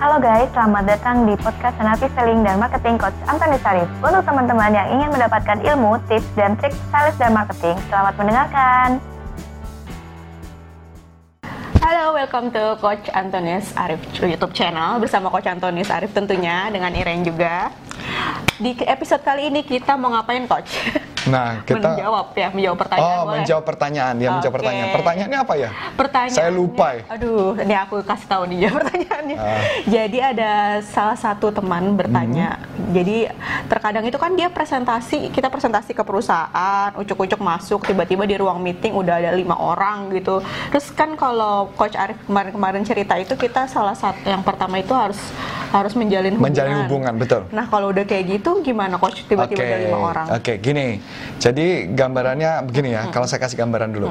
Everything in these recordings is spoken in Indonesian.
Halo guys, selamat datang di podcast Senapi Selling dan Marketing Coach Antoni Sarif. Untuk teman-teman yang ingin mendapatkan ilmu, tips, dan trik sales dan marketing, selamat mendengarkan. Halo, welcome to Coach Antonis Arif YouTube channel bersama Coach Antonis Arif tentunya dengan Iren juga. Di episode kali ini kita mau ngapain Coach? Nah, kita menjawab ya, menjawab pertanyaan. Oh, boleh? menjawab pertanyaan. Ya, menjawab Oke. pertanyaan. Pertanyaannya apa ya? Pertanyaan. Saya lupa ya. Aduh, ini aku kasih tahu nih ya pertanyaannya. Ah. Jadi ada salah satu teman bertanya. Hmm. Jadi terkadang itu kan dia presentasi, kita presentasi ke perusahaan, ucuk-ucuk masuk, tiba-tiba di ruang meeting udah ada lima orang gitu. Terus kan kalau Coach Arif kemarin-kemarin cerita itu kita salah satu yang pertama itu harus harus menjalin hubungan. Menjalin hubungan, betul. Nah kalau udah kayak gitu gimana Coach tiba-tiba ada lima orang? Oke, gini. Jadi gambarannya begini ya. Kalau saya kasih gambaran dulu.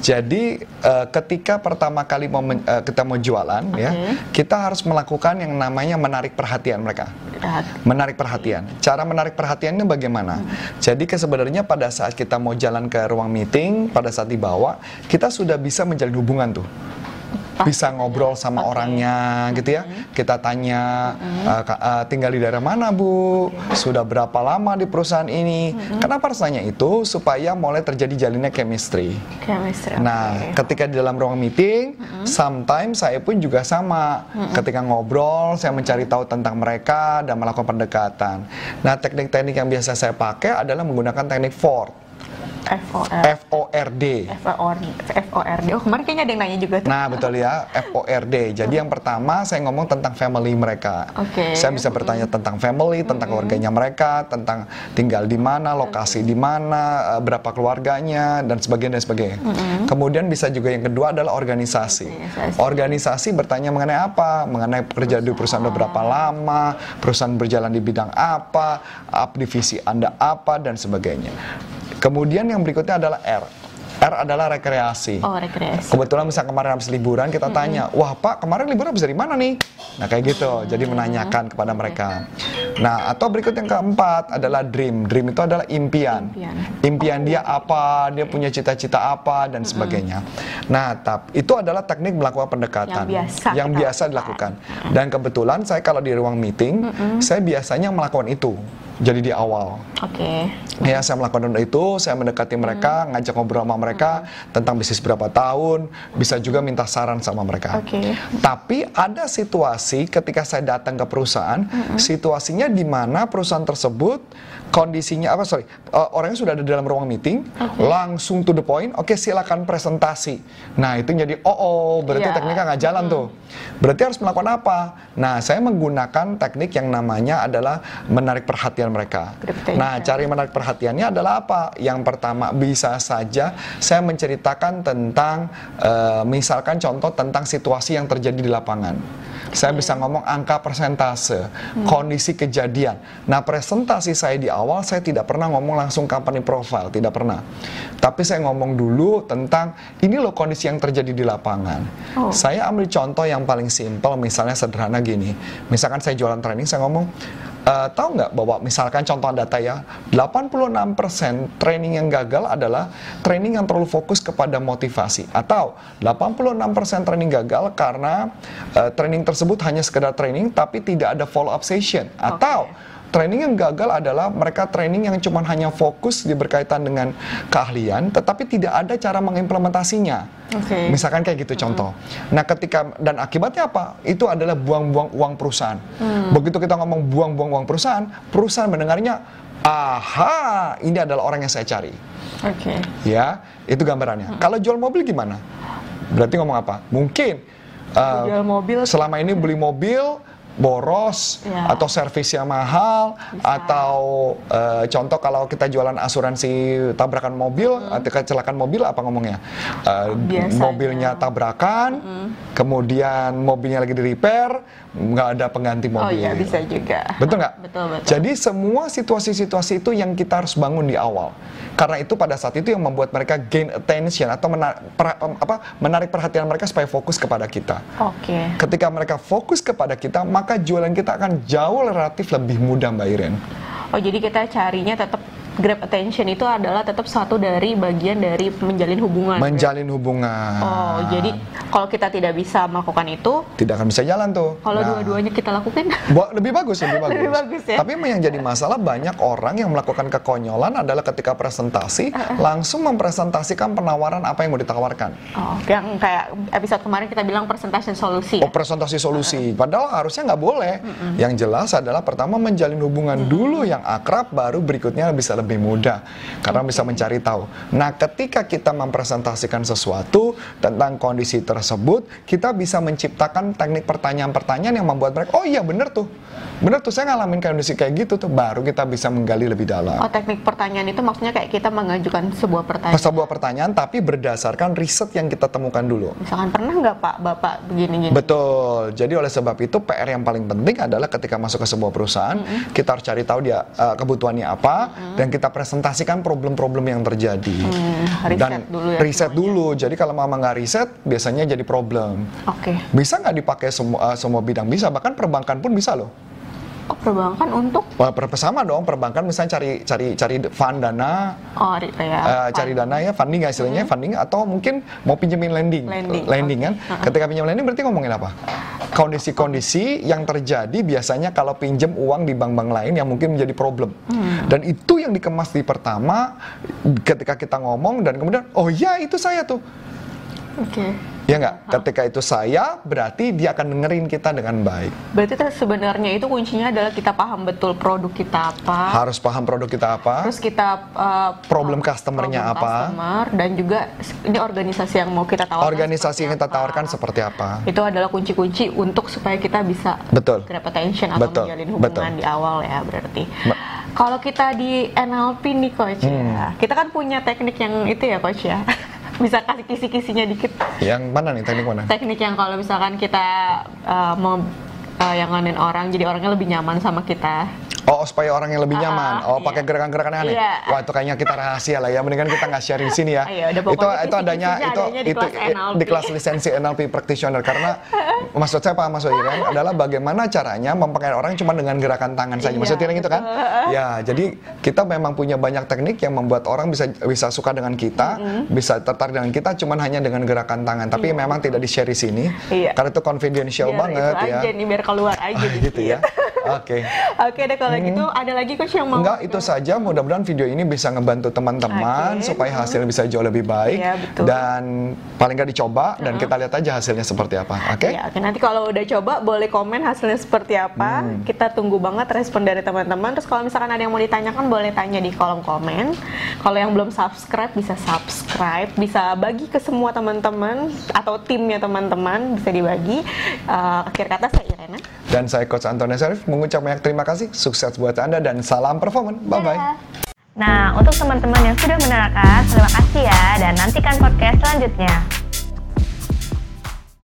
Jadi eh, ketika pertama kali mau men- eh, kita mau jualan ya, kita harus melakukan yang namanya menarik perhatian mereka. Menarik perhatian. Cara menarik perhatiannya bagaimana? Jadi ke- sebenarnya pada saat kita mau jalan ke ruang meeting, pada saat dibawa, kita sudah bisa menjalin hubungan tuh. Bisa ngobrol sama orangnya gitu ya. Kita tanya "Eh, Kak, eh, tinggal di daerah mana, Bu? Sudah berapa lama di perusahaan ini? Kenapa harus tanya itu? Supaya mulai terjadi jalinnya chemistry. Chemistry. Nah, ketika di dalam ruang meeting, sometimes saya pun juga sama. Ketika ngobrol, saya mencari tahu tentang mereka dan melakukan pendekatan. Nah, teknik-teknik yang biasa saya pakai adalah menggunakan teknik FORD. FOR. F-O-R-D. FOR, FORD. Oh kemarin kayaknya ada yang nanya juga tuh. Nah, betul ya, F-O-R-D. Jadi yang pertama saya ngomong tentang family mereka. Oke. Saya bisa bertanya tentang family, tentang keluarganya mereka, tentang tinggal di mana, lokasi di mana, eh, berapa keluarganya, dan sebagainya dan sebagainya. Kemudian bisa juga yang kedua adalah organisasi. Organisasi. Organisasi bertanya mengenai apa? Mengenai pekerjaan di perusahaan berapa lama, perusahaan berjalan di bidang apa, divisi Anda apa, dan sebagainya. Kemudian yang berikutnya adalah R. R adalah rekreasi. Oh rekreasi. Kebetulan misalnya kemarin habis liburan kita tanya, wah Pak kemarin liburan habis dari mana nih? Nah kayak gitu, jadi menanyakan kepada mereka. Nah atau berikut yang keempat adalah dream. Dream itu adalah impian. Impian. Impian dia apa, dia punya cita-cita apa dan sebagainya. Nah tap, itu adalah teknik melakukan pendekatan Yang biasa yang biasa dilakukan. Dan kebetulan saya kalau di ruang meeting, saya biasanya melakukan itu. Jadi di awal. Oke. Ya, saya melakukan itu, saya mendekati mereka, ngajak ngobrol sama mereka tentang bisnis berapa tahun, bisa juga minta saran sama mereka. Oke. Tapi ada situasi ketika saya datang ke perusahaan, situasinya di mana perusahaan tersebut kondisinya apa? Sorry. Uh, orangnya sudah ada di dalam ruang meeting. Langsung to the point. Oke silakan presentasi. Nah itu jadi oh oh berarti Iya. tekniknya nggak jalan tuh. Berarti harus melakukan apa? Nah saya menggunakan teknik yang namanya adalah menarik perhatian mereka. Nah cari menarik perhatiannya adalah apa? Yang pertama bisa saja saya menceritakan tentang eh, misalkan contoh tentang situasi yang terjadi di lapangan saya bisa ngomong angka persentase, kondisi kejadian. Nah, presentasi saya di awal saya tidak pernah ngomong langsung company profile, tidak pernah. Tapi saya ngomong dulu tentang ini loh kondisi yang terjadi di lapangan. Oh. Saya ambil contoh yang paling simpel, misalnya sederhana gini. Misalkan saya jualan training, saya ngomong "Eh, tahu nggak bahwa misalkan contoh data ya 86% training yang gagal adalah training yang terlalu fokus kepada motivasi. Atau 86% training gagal karena eh, training tersebut hanya sekedar training tapi tidak ada follow up session atau Training yang gagal adalah mereka training yang cuma hanya fokus di berkaitan dengan keahlian, tetapi tidak ada cara mengimplementasinya. Oke. Misalkan kayak gitu contoh. Nah, ketika dan akibatnya apa? Itu adalah buang-buang uang perusahaan. Begitu kita ngomong buang-buang uang perusahaan, perusahaan mendengarnya, aha, ini adalah orang yang saya cari. Oke. Ya, itu gambarannya. Kalau jual mobil gimana? Berarti ngomong apa? Mungkin uh, Jual mobil. selama ini beli mobil boros Ya. atau servisnya mahal atau eh, contoh kalau kita jualan asuransi tabrakan mobil atau kecelakaan mobil apa ngomongnya Eh, Biasanya. mobilnya tabrakan kemudian mobilnya lagi di repair nggak ada pengganti Oh mobil iya bisa juga. Betul nggak? Betul betul. Jadi semua situasi-situasi itu yang kita harus bangun di awal. Karena itu pada saat itu yang membuat mereka gain attention atau mena- per- apa, menarik perhatian mereka supaya fokus kepada kita. Oke. Ketika mereka fokus kepada kita, maka jualan kita akan jauh relatif lebih mudah, Mbak Iren. Oh jadi kita carinya tetap grab attention itu adalah tetap satu dari bagian dari menjalin hubungan. Menjalin hubungan. Oh, jadi kalau kita tidak bisa melakukan itu, tidak akan bisa jalan tuh. kalau Nah, dua-duanya kita lakukan, lebih bagus, lebih bagus. Lebih bagus ya? Tapi yang jadi masalah banyak orang yang melakukan kekonyolan adalah ketika presentasi langsung mempresentasikan penawaran apa yang mau ditawarkan. oh, yang kayak episode kemarin kita bilang presentation solusi. Oh presentasi solusi, padahal harusnya nggak boleh. Yang jelas adalah pertama menjalin hubungan dulu yang akrab, baru berikutnya bisa lebih mudah karena bisa mencari tahu. Nah ketika kita mempresentasikan sesuatu tentang kondisi tersebut, kita bisa menciptakan teknik pertanyaan-pertanyaan yang membuat mereka, oh iya bener tuh, bener tuh saya ngalamin kondisi kayak gitu tuh, baru kita bisa menggali lebih dalam. Oh, teknik pertanyaan itu maksudnya kayak kita mengajukan sebuah pertanyaan. Sebuah pertanyaan tapi berdasarkan riset yang kita temukan dulu. Misalkan pernah nggak Pak Bapak begini-gini? Betul. Jadi oleh sebab itu PR yang paling penting adalah ketika masuk ke sebuah perusahaan, kita harus cari tahu dia uh, kebutuhannya apa dan kita presentasikan problem-problem yang terjadi. Hmm, riset dan dulu ya riset semuanya. dulu. Jadi kalau mama nggak riset, biasanya jadi problem. Oke. Bisa nggak dipakai semua uh, semua bidang? Bisa, bahkan perbankan pun bisa loh. Oh, perbankan untuk? Wah, per- sama dong perbankan misalnya cari cari cari fund dana. Oh ri- ya. Eh, cari dana ya funding nggak istilahnya funding atau mungkin mau pinjemin lending. Lending, kan? Ketika pinjam lending berarti ngomongin apa? Kondisi-kondisi yang terjadi biasanya kalau pinjam uang di bank-bank lain yang mungkin menjadi problem. Dan itu yang dikemas di pertama ketika kita ngomong dan kemudian oh ya itu saya tuh. Oke. Ya nggak ketika itu saya berarti dia akan dengerin kita dengan baik Berarti sebenarnya itu kuncinya adalah kita paham betul produk kita apa. harus paham produk kita apa Terus kita uh, Problem customer-nya problem apa. customer, dan juga ini organisasi yang mau kita tawarkan. organisasi yang kita apa. tawarkan seperti apa Itu adalah kunci-kunci untuk supaya kita bisa Betul. grab attention atau Betul, menjalin hubungan betul. di awal ya berarti. Ba- Kalau kita di NLP nih coach Hmm. ya, kita kan punya teknik yang itu ya coach ya. bisa kasih kisi-kisinya dikit. yang mana nih teknik mana Teknik yang kalau misalkan kita uh, mau uh, yang nganin orang, jadi orangnya lebih nyaman sama kita. Oh, supaya orang yang lebih nyaman. Ah, oh, iya. pakai gerakan-gerakan aneh. Iya. Wah, itu kayaknya kita rahasia lah ya. Mendingan kita nggak share di sini ya. Ayo, udah itu itu adanya itu adanya di itu kelas NLP. di kelas lisensi NLP practitioner karena maksud saya Pak Mas Iren adalah bagaimana caranya mempengaruhi orang cuma dengan gerakan tangan saja. Iya, Maksudnya gitu kan? Ya, jadi kita memang punya banyak teknik yang membuat orang bisa bisa suka dengan kita, bisa tertarik dengan kita cuman hanya dengan gerakan tangan. Tapi memang tidak di-share di sini Iya. karena itu confidential Biar banget itu ya. aja nih biar keluar aja Ah, gitu ya. Oke. Oke deh kalau gitu ada lagi coach yang mau Enggak, itu saja. Mudah-mudahan video ini bisa ngebantu teman-teman Oke. supaya hasilnya bisa jauh lebih baik. Iya, betul. Dan paling nggak dicoba dan kita lihat aja hasilnya seperti apa. Oke? Ya, oke nanti kalau udah coba boleh komen hasilnya seperti apa. Hmm. Kita tunggu banget respon dari teman-teman. Terus kalau misalkan ada yang mau ditanyakan boleh tanya di kolom komen. Kalau yang belum subscribe bisa subscribe, bisa bagi ke semua teman-teman atau timnya teman-teman bisa dibagi. Eh, akhir kata saya. Dan saya Coach Antonio Sarif mengucap banyak terima kasih. Sukses buat Anda dan salam performan. Bye-bye. Nah, untuk teman-teman yang sudah menerangkan, terima kasih ya, dan nantikan podcast selanjutnya.